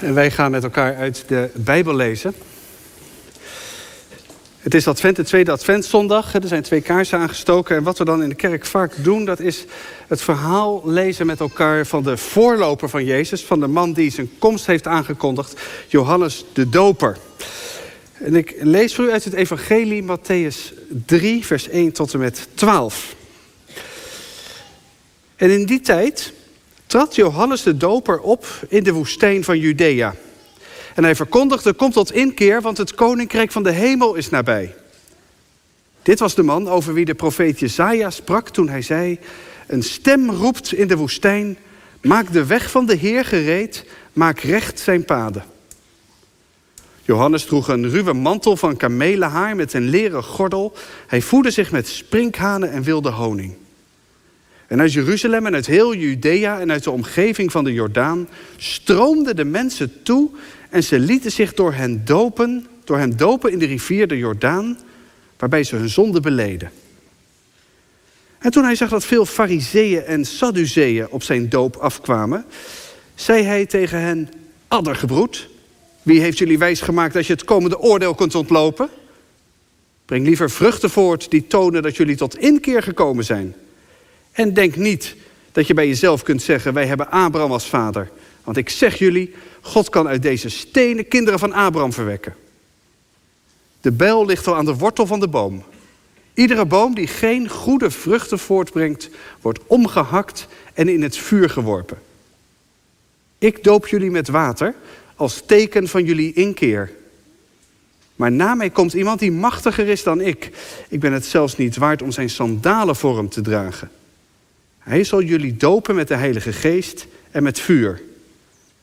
En wij gaan met elkaar uit de Bijbel lezen. Het is Advent, de tweede Adventzondag. Er zijn twee kaarsen aangestoken. En wat we dan in de kerk vaak doen, dat is het verhaal lezen met elkaar van de voorloper van Jezus. Van de man die zijn komst heeft aangekondigd, Johannes de Doper. En ik lees voor u uit het Evangelie Matthäus 3, vers 1 tot en met 12. En in die tijd trad Johannes de Doper op in de woestijn van Judea. En hij verkondigde, kom tot inkeer, want het koninkrijk van de hemel is nabij. Dit was de man over wie de profeet Jezaja sprak toen hij zei... Een stem roept in de woestijn, maak de weg van de Heer gereed, maak recht zijn paden. Johannes droeg een ruwe mantel van kamelenhaar met een leren gordel. Hij voedde zich met sprinkhanen en wilde honing. En uit Jeruzalem en uit heel Judea en uit de omgeving van de Jordaan stroomden de mensen toe en ze lieten zich door hen dopen, door hem dopen in de rivier de Jordaan, waarbij ze hun zonde beleden. En toen hij zag dat veel fariseeën en sadduceeën op zijn doop afkwamen, zei hij tegen hen, addergebroed, wie heeft jullie wijsgemaakt dat je het komende oordeel kunt ontlopen? Breng liever vruchten voort die tonen dat jullie tot inkeer gekomen zijn. En denk niet dat je bij jezelf kunt zeggen: Wij hebben Abraham als vader. Want ik zeg jullie: God kan uit deze stenen kinderen van Abraham verwekken. De bijl ligt al aan de wortel van de boom. Iedere boom die geen goede vruchten voortbrengt, wordt omgehakt en in het vuur geworpen. Ik doop jullie met water als teken van jullie inkeer. Maar na mij komt iemand die machtiger is dan ik. Ik ben het zelfs niet waard om zijn sandalen voor hem te dragen. Hij zal jullie dopen met de Heilige Geest en met vuur.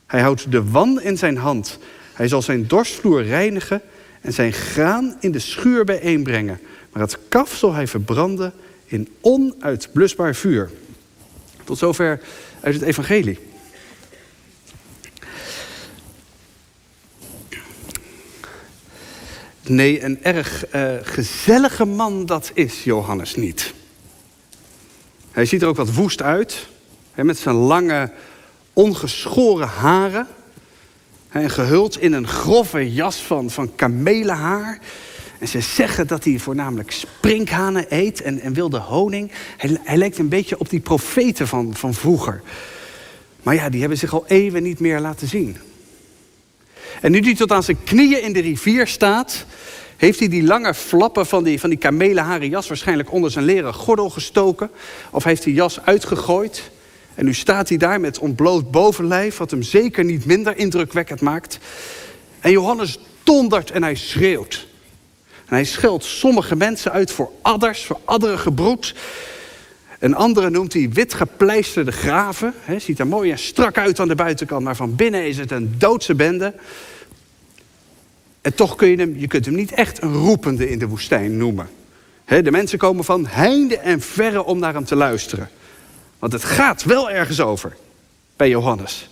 Hij houdt de wan in zijn hand. Hij zal zijn dorstvloer reinigen en zijn graan in de schuur bijeenbrengen. Maar het kaf zal hij verbranden in onuitblusbaar vuur. Tot zover uit het Evangelie. Nee, een erg uh, gezellige man dat is Johannes niet. Hij ziet er ook wat woest uit. Hè, met zijn lange, ongeschoren haren. En gehuld in een grove jas van, van kamelenhaar. En ze zeggen dat hij voornamelijk sprinkhanen eet en, en wilde honing. Hij, lijkt een beetje op die profeten van, van vroeger. Maar ja, die hebben zich al eeuwen niet meer laten zien. En nu hij tot aan zijn knieën in de rivier staat, heeft hij die lange flappen van die, van die kamelenharen jas waarschijnlijk onder zijn leren gordel gestoken? Of heeft die jas uitgegooid? En nu staat hij daar met ontbloot bovenlijf, wat hem zeker niet minder indrukwekkend maakt. En Johannes dondert en hij schreeuwt. En hij scheldt sommige mensen uit voor adders, voor adderige broed. Een andere noemt hij witgepleisterde graven. He, ziet er mooi en strak uit aan de buitenkant, maar van binnen is het een doodse bende. En toch kun je hem, je kunt hem niet echt een roepende in de woestijn noemen. de mensen komen van heinde en verre om naar hem te luisteren. Want het gaat wel ergens over bij Johannes.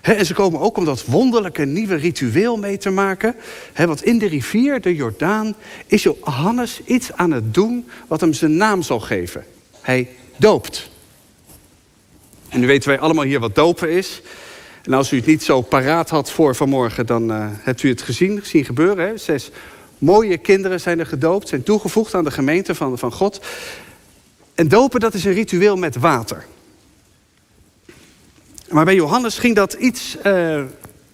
en ze komen ook om dat wonderlijke nieuwe ritueel mee te maken. want in de rivier, de Jordaan, is Johannes iets aan het doen wat hem zijn naam zal geven. Hij doopt. En nu weten wij allemaal hier wat dopen is. En als u het niet zo paraat had voor vanmorgen, dan uh, hebt u het gezien, zien gebeuren. Hè? Zes mooie kinderen zijn er gedoopt, zijn toegevoegd aan de gemeente van, van God. En dopen, dat is een ritueel met water. Maar bij Johannes ging dat iets, uh,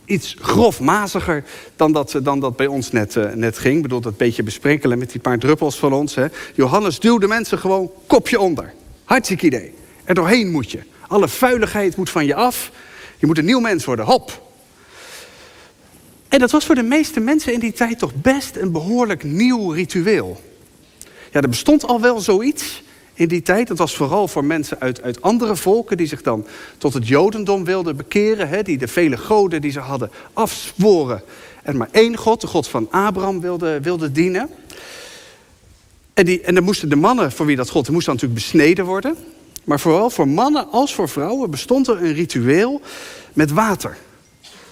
iets grofmaziger dan dat, dan dat bij ons net, uh, net ging. Ik bedoel, dat beetje besprenkelen met die paar druppels van ons. Hè. Johannes duwde mensen gewoon kopje onder. Hartstikke idee. Er doorheen moet je. Alle vuiligheid moet van je af. Je moet een nieuw mens worden, hop. En dat was voor de meeste mensen in die tijd toch best een behoorlijk nieuw ritueel. Ja, er bestond al wel zoiets in die tijd. Dat was vooral voor mensen uit, uit andere volken die zich dan tot het Jodendom wilden bekeren. Hè, die de vele goden die ze hadden afzworen. En maar één God, de God van Abraham, wilden wilde dienen. En, die, en dan moesten de mannen voor wie dat God, moesten natuurlijk besneden worden. Maar vooral voor mannen als voor vrouwen bestond er een ritueel met water.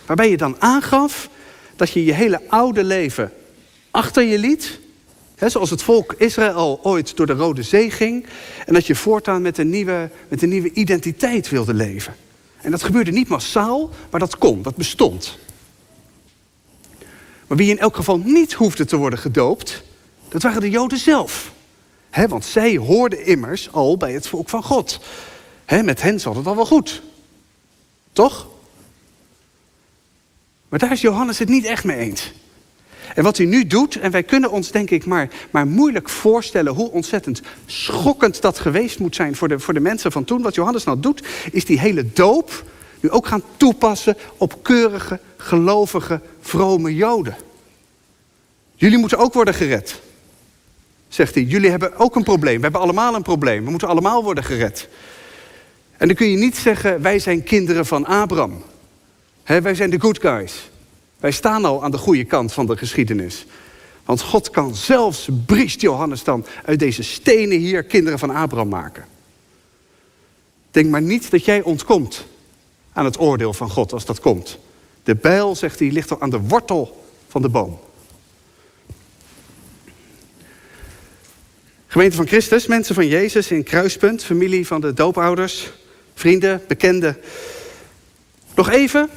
Waarbij je dan aangaf dat je je hele oude leven achter je liet. Hè, zoals het volk Israël ooit door de Rode Zee ging. En dat je voortaan met een, nieuwe, met een nieuwe identiteit wilde leven. En dat gebeurde niet massaal, maar dat kon, dat bestond. Maar wie in elk geval niet hoefde te worden gedoopt, dat waren de Joden zelf. Want zij hoorden immers al bij het volk van God. met hen zat het al wel goed. Toch? Maar daar is Johannes het niet echt mee eens. En wat hij nu doet, en wij kunnen ons denk ik maar, maar moeilijk voorstellen hoe ontzettend schokkend dat geweest moet zijn voor de, voor de mensen van toen. Wat Johannes nou doet, is die hele doop nu ook gaan toepassen op keurige, gelovige, vrome Joden. Jullie moeten ook worden gered, zegt hij. Jullie hebben ook een probleem. We hebben allemaal een probleem. We moeten allemaal worden gered. En dan kun je niet zeggen, wij zijn kinderen van Abraham. wij zijn de good guys. Wij staan al aan de goede kant van de geschiedenis. Want God kan zelfs, briest Johannes dan, uit deze stenen hier kinderen van Abraham maken. Denk maar niet dat jij ontkomt aan het oordeel van God als dat komt. De bijl, zegt hij, ligt al aan de wortel van de boom. Gemeente van Christus, mensen van Jezus in Kruispunt, familie van de doopouders, vrienden, bekenden. Nog even,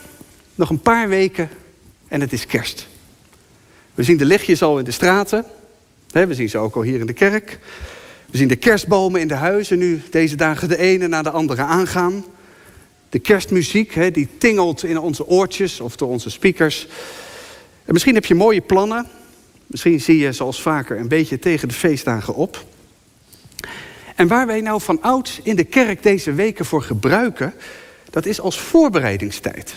nog een paar weken en het is kerst. We zien de lichtjes al in de straten. We zien ze ook al hier in de kerk. We zien de kerstbomen in de huizen nu deze dagen de ene na de andere aangaan. De kerstmuziek die tingelt in onze oortjes of door onze speakers. En misschien heb je mooie plannen. Misschien zie je zoals vaker een beetje tegen de feestdagen op. En waar wij nou van oud in de kerk deze weken voor gebruiken, dat is als voorbereidingstijd.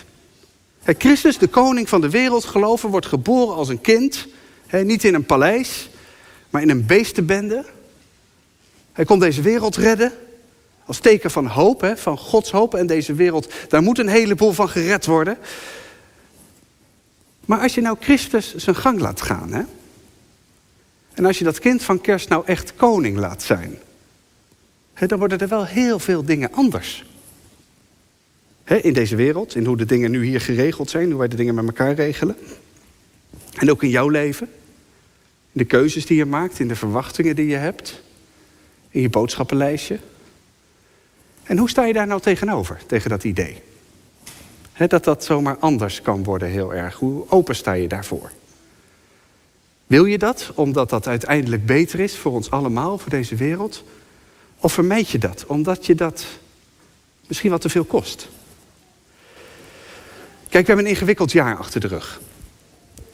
Christus, de koning van de wereld, geloven, wordt geboren als een kind. niet in een paleis, maar in een beestenbende. Hij komt deze wereld redden. Als teken van hoop, van Gods hoop. En deze wereld, daar moet een heleboel van gered worden. Maar als je nou Christus zijn gang laat gaan. En als je dat kind van kerst nou echt koning laat zijn. Dan worden er wel heel veel dingen anders in deze wereld, in hoe de dingen nu hier geregeld zijn, hoe wij de dingen met elkaar regelen. En ook in jouw leven, in de keuzes die je maakt, in de verwachtingen die je hebt, in je boodschappenlijstje. En hoe sta je daar nou tegenover, tegen dat idee? dat dat zomaar anders kan worden heel erg. Hoe open sta je daarvoor? Wil je dat omdat dat uiteindelijk beter is voor ons allemaal, voor deze wereld? Of vermijd je dat omdat je dat misschien wat te veel kost? Kijk, we hebben een ingewikkeld jaar achter de rug.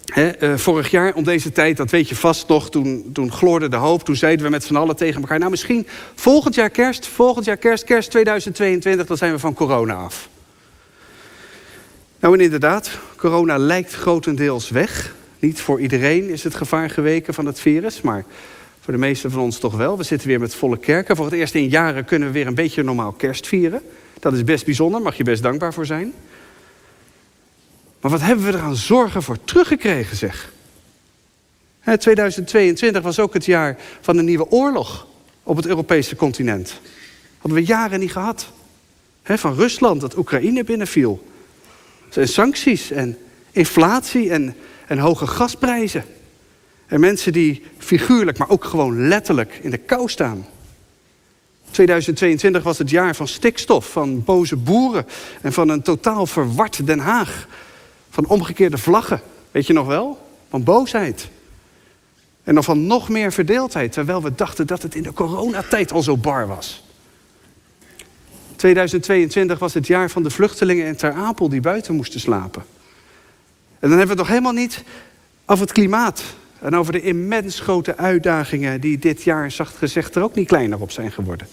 Eh, vorig jaar om deze tijd, dat weet je vast nog, toen, toen gloorde de hoop. Toen zeiden we met z'n allen tegen elkaar, nou misschien volgend jaar kerst, volgend jaar kerst, kerst 2022, dan zijn we van corona af. Nou en inderdaad, corona lijkt grotendeels weg. Niet voor iedereen is het gevaar geweken van het virus, maar voor de meesten van ons toch wel. We zitten weer met volle kerken. Voor het eerst in jaren kunnen we weer een beetje normaal kerst vieren. Dat is best bijzonder, mag je best dankbaar voor zijn. Maar wat hebben we er aan zorgen voor teruggekregen, zeg? 2022 was ook het jaar van een nieuwe oorlog op het Europese continent. Hadden we jaren niet gehad. van Rusland dat Oekraïne binnenviel. En sancties en inflatie en, en hoge gasprijzen. En mensen die figuurlijk, maar ook gewoon letterlijk in de kou staan. 2022 was het jaar van stikstof, van boze boeren en van een totaal verward Den Haag. Van omgekeerde vlaggen, weet je nog wel? Van boosheid. En dan van nog meer verdeeldheid, terwijl we dachten dat het in de coronatijd al zo bar was. 2022 was het jaar van de vluchtelingen in Ter Apel die buiten moesten slapen. En dan hebben we het nog helemaal niet over het klimaat. En over de immens grote uitdagingen die dit jaar, zacht gezegd, er ook niet kleiner op zijn geworden.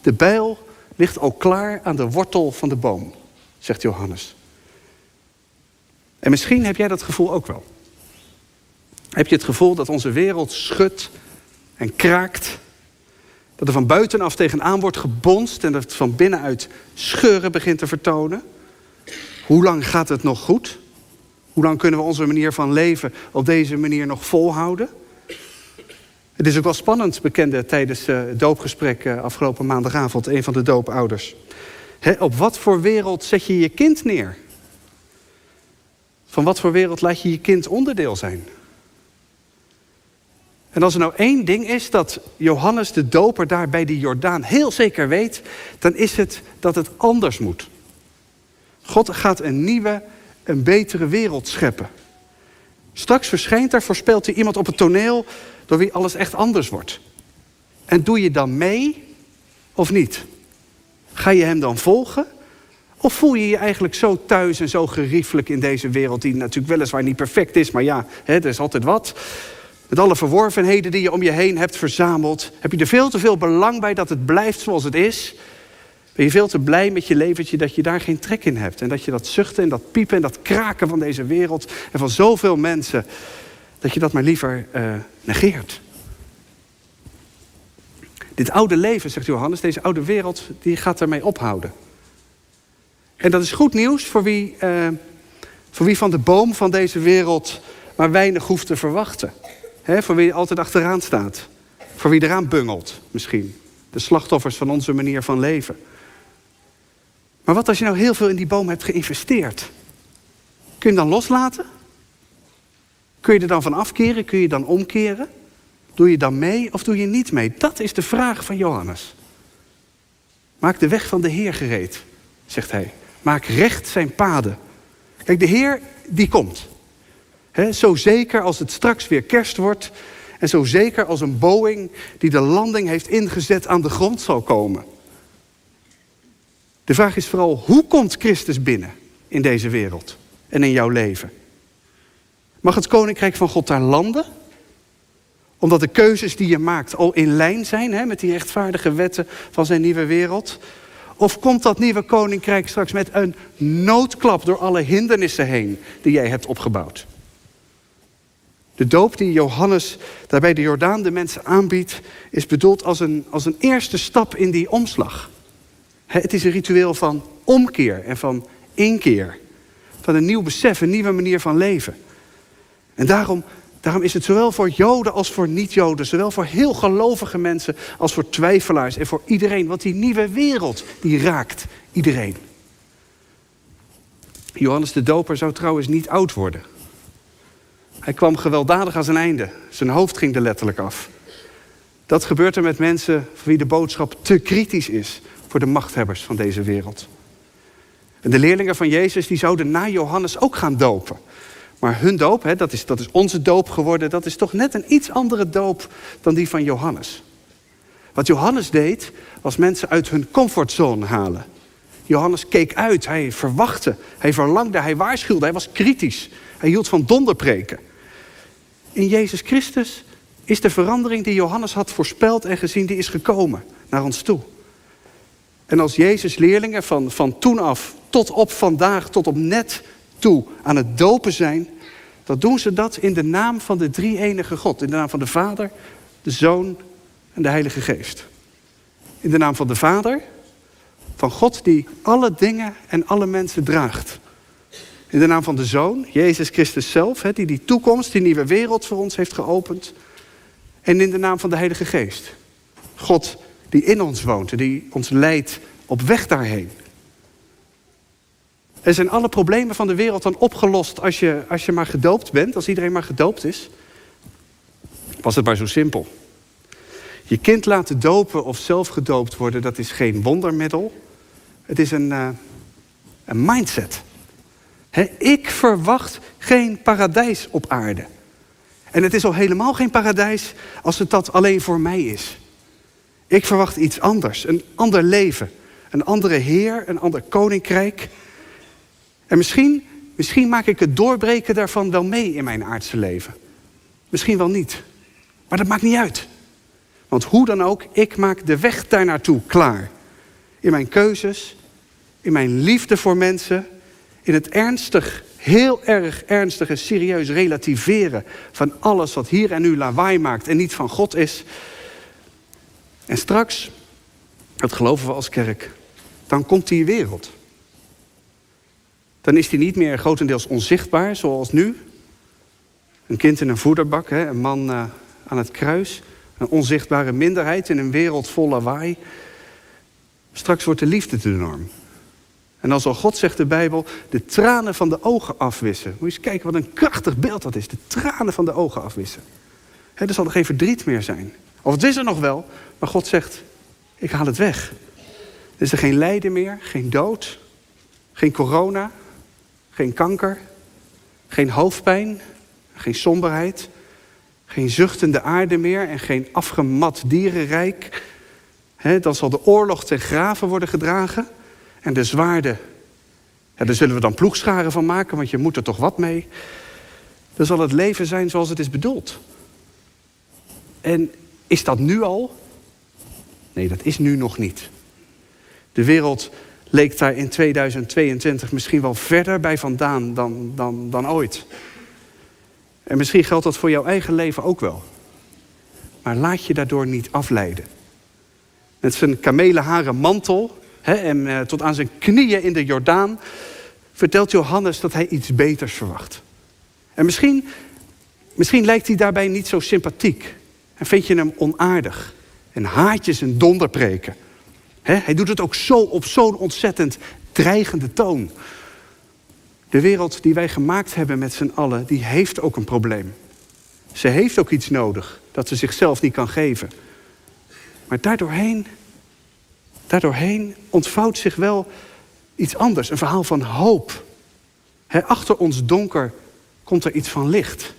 De bijl ligt al klaar aan de wortel van de boom, zegt Johannes. En misschien heb jij dat gevoel ook wel. Heb je het gevoel dat onze wereld schudt en kraakt? Dat er van buitenaf tegenaan wordt gebonst en dat het van binnenuit scheuren begint te vertonen? Hoe lang gaat het nog goed? Hoe lang kunnen we onze manier van leven op deze manier nog volhouden? Het is ook wel spannend, bekende tijdens eh, het doopgesprek eh, afgelopen maandagavond, een van de doopouders. op wat voor wereld zet je je kind neer? Van wat voor wereld laat je je kind onderdeel zijn? En als er nou één ding is dat Johannes de Doper daar bij die Jordaan heel zeker weet, dan is het dat het anders moet. God gaat een nieuwe, een betere wereld scheppen. Straks verschijnt er, voorspelt hij iemand op het toneel door wie alles echt anders wordt. En doe je dan mee of niet? Ga je hem dan volgen? Of voel je je eigenlijk zo thuis en zo geriefelijk in deze wereld, die natuurlijk weliswaar niet perfect is, maar ja, hè, er is altijd wat. Met alle verworvenheden die je om je heen hebt verzameld, heb je er veel te veel belang bij dat het blijft zoals het is. Ben je veel te blij met je leventje dat je daar geen trek in hebt. En dat je dat zuchten en dat piepen en dat kraken van deze wereld en van zoveel mensen, dat je dat maar liever uh, negeert. Dit oude leven, zegt Johannes, deze oude wereld, die gaat ermee ophouden. En dat is goed nieuws voor wie, uh, voor wie van de boom van deze wereld maar weinig hoeft te verwachten. He, voor wie altijd achteraan staat. Voor wie eraan bungelt, misschien. De slachtoffers van onze manier van leven. Maar wat als je nou heel veel in die boom hebt geïnvesteerd? Kun je hem dan loslaten? Kun je er dan van afkeren? Kun je dan omkeren? Doe je dan mee of doe je niet mee? Dat is de vraag van Johannes. Maak de weg van de Heer gereed, zegt hij. Maak recht zijn paden. Kijk, de Heer die komt. zo zeker als het straks weer kerst wordt. En zo zeker als een Boeing die de landing heeft ingezet aan de grond zal komen. De vraag is vooral, hoe komt Christus binnen in deze wereld en in jouw leven? Mag het koninkrijk van God daar landen? Omdat de keuzes die je maakt al in lijn zijn hè, met die rechtvaardige wetten van zijn nieuwe wereld? Of komt dat nieuwe koninkrijk straks met een noodklap door alle hindernissen heen die jij hebt opgebouwd? De doop die Johannes daarbij de Jordaan de mensen aanbiedt, is bedoeld als een, als een eerste stap in die omslag. Het is een ritueel van omkeer en van inkeer. Van een nieuw besef, een nieuwe manier van leven. En daarom, daarom is het zowel voor Joden als voor niet-Joden, zowel voor heel gelovige mensen als voor twijfelaars en voor iedereen. Want die nieuwe wereld, die raakt iedereen. Johannes de Doper zou trouwens niet oud worden. Hij kwam gewelddadig aan zijn einde. Zijn hoofd ging er letterlijk af. Dat gebeurt er met mensen voor wie de boodschap te kritisch is voor de machthebbers van deze wereld. En de leerlingen van Jezus die zouden na Johannes ook gaan dopen. Maar hun doop, hè, dat, is, dat is onze doop geworden, dat is toch net een iets andere doop dan die van Johannes. Wat Johannes deed, was mensen uit hun comfortzone halen. Johannes keek uit, hij verwachtte, hij verlangde, hij waarschuwde, hij was kritisch. Hij hield van donderpreken. In Jezus Christus is de verandering die Johannes had voorspeld en gezien, die is gekomen naar ons toe. En als Jezus leerlingen van, van toen af tot op vandaag, tot op net toe aan het dopen zijn, dan doen ze dat in de naam van de drie enige God. In de naam van de Vader, de Zoon en de Heilige Geest. In de naam van de Vader, van God die alle dingen en alle mensen draagt. In de naam van de Zoon, Jezus Christus zelf, die die toekomst, die nieuwe wereld voor ons heeft geopend. En in de naam van de Heilige Geest. God die in ons woont en die ons leidt op weg daarheen. Er zijn alle problemen van de wereld dan opgelost als je, als je maar gedoopt bent, als iedereen maar gedoopt is. Was het maar zo simpel. Je kind laten dopen of zelf gedoopt worden, dat is geen wondermiddel. Het is een, uh, een mindset. ik verwacht geen paradijs op aarde. En het is al helemaal geen paradijs als het dat alleen voor mij is. Ik verwacht iets anders, een ander leven, een andere Heer, een ander koninkrijk. En misschien, misschien maak ik het doorbreken daarvan wel mee in mijn aardse leven. Misschien wel niet. Maar dat maakt niet uit. Want hoe dan ook, ik maak de weg daar naartoe klaar. In mijn keuzes, in mijn liefde voor mensen, in het ernstig, heel erg ernstig en serieus relativeren van alles wat hier en nu lawaai maakt en niet van God is. En straks, dat geloven we als kerk, dan komt die wereld. Dan is die niet meer grotendeels onzichtbaar zoals nu. Een kind in een voederbak, een man eh, aan het kruis. Een onzichtbare minderheid in een wereld vol lawaai. Straks wordt de liefde de norm. En dan zal God, zegt de Bijbel, de tranen van de ogen afwissen. Moet je eens kijken wat een krachtig beeld dat is. De tranen van de ogen afwissen. er zal er geen verdriet meer zijn. Of het is er nog wel, maar God zegt, ik haal het weg. Is er geen lijden meer, geen dood, geen corona, geen kanker, geen hoofdpijn, geen somberheid, geen zuchtende aarde meer en geen afgemat dierenrijk. dan zal de oorlog ten graven worden gedragen en de zwaarden. Ja, daar zullen we dan ploegscharen van maken, want je moet er toch wat mee. Dan zal het leven zijn zoals het is bedoeld. En is dat nu al? Nee, dat is nu nog niet. De wereld leek daar in 2022 misschien wel verder bij vandaan dan, dan, dan ooit. En misschien geldt dat voor jouw eigen leven ook wel. Maar laat je daardoor niet afleiden. Met zijn kamelenharen mantel hè, en eh, tot aan zijn knieën in de Jordaan vertelt Johannes dat hij iets beters verwacht. En misschien, misschien lijkt hij daarbij niet zo sympathiek. En vind je hem onaardig. En haatjes en donderpreken. hij doet het ook zo op zo'n ontzettend dreigende toon. De wereld die wij gemaakt hebben met z'n allen, die heeft ook een probleem. Ze heeft ook iets nodig dat ze zichzelf niet kan geven. Maar daardoorheen, daardoorheen ontvouwt zich wel iets anders, een verhaal van hoop. achter ons donker komt er iets van licht.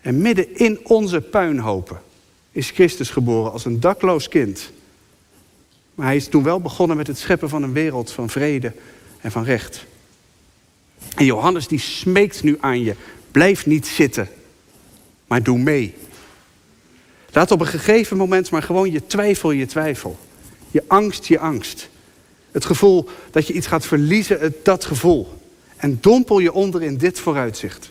En midden in onze puinhopen is Christus geboren als een dakloos kind. Maar hij is toen wel begonnen met het scheppen van een wereld van vrede en van recht. En Johannes die smeekt nu aan je, blijf niet zitten, maar doe mee. Laat op een gegeven moment maar gewoon je twijfel je twijfel. Je angst je angst. Het gevoel dat je iets gaat verliezen, dat gevoel. En dompel je onder in dit vooruitzicht.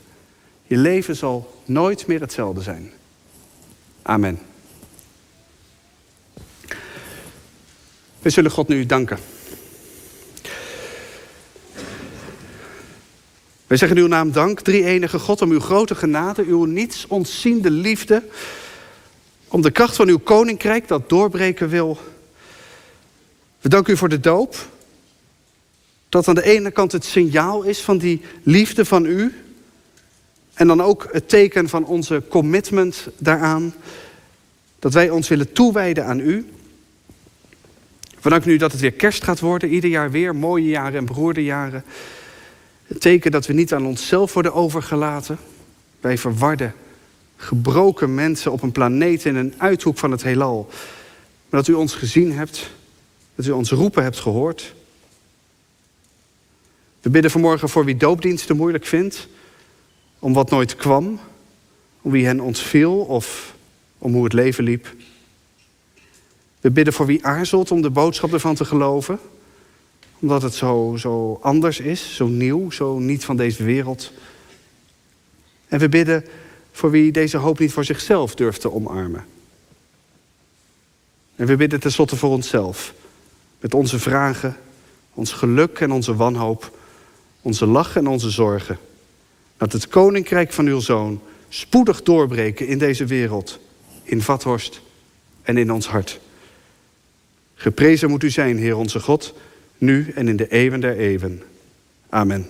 Je leven zal nooit meer hetzelfde zijn. Amen. We zullen God nu danken. Wij zeggen uw naam dank, drie enige God, om uw grote genade, uw niets ontziende liefde, om de kracht van uw koninkrijk dat doorbreken wil. We danken u voor de doop, dat aan de ene kant het signaal is van die liefde van u, en dan ook het teken van onze commitment daaraan, dat wij ons willen toewijden aan u. We danken u dat het weer kerst gaat worden, ieder jaar weer mooie jaren en beroerde jaren. Het teken dat we niet aan onszelf worden overgelaten. Wij verwarde, gebroken mensen op een planeet in een uithoek van het heelal. Maar dat u ons gezien hebt, dat u ons roepen hebt gehoord. We bidden vanmorgen voor wie doopdiensten moeilijk vindt, om wat nooit kwam, om wie hen ontviel of om hoe het leven liep. We bidden voor wie aarzelt om de boodschap ervan te geloven, omdat het zo, zo anders is, zo nieuw, zo niet van deze wereld. En we bidden voor wie deze hoop niet voor zichzelf durft te omarmen. En we bidden tenslotte voor onszelf, met onze vragen, ons geluk en onze wanhoop, onze lach en onze zorgen. Dat het koninkrijk van uw zoon spoedig doorbreken in deze wereld, in Vathorst en in ons hart. Geprezen moet u zijn, Heer onze God nu en in de eeuwen der eeuwen. Amen.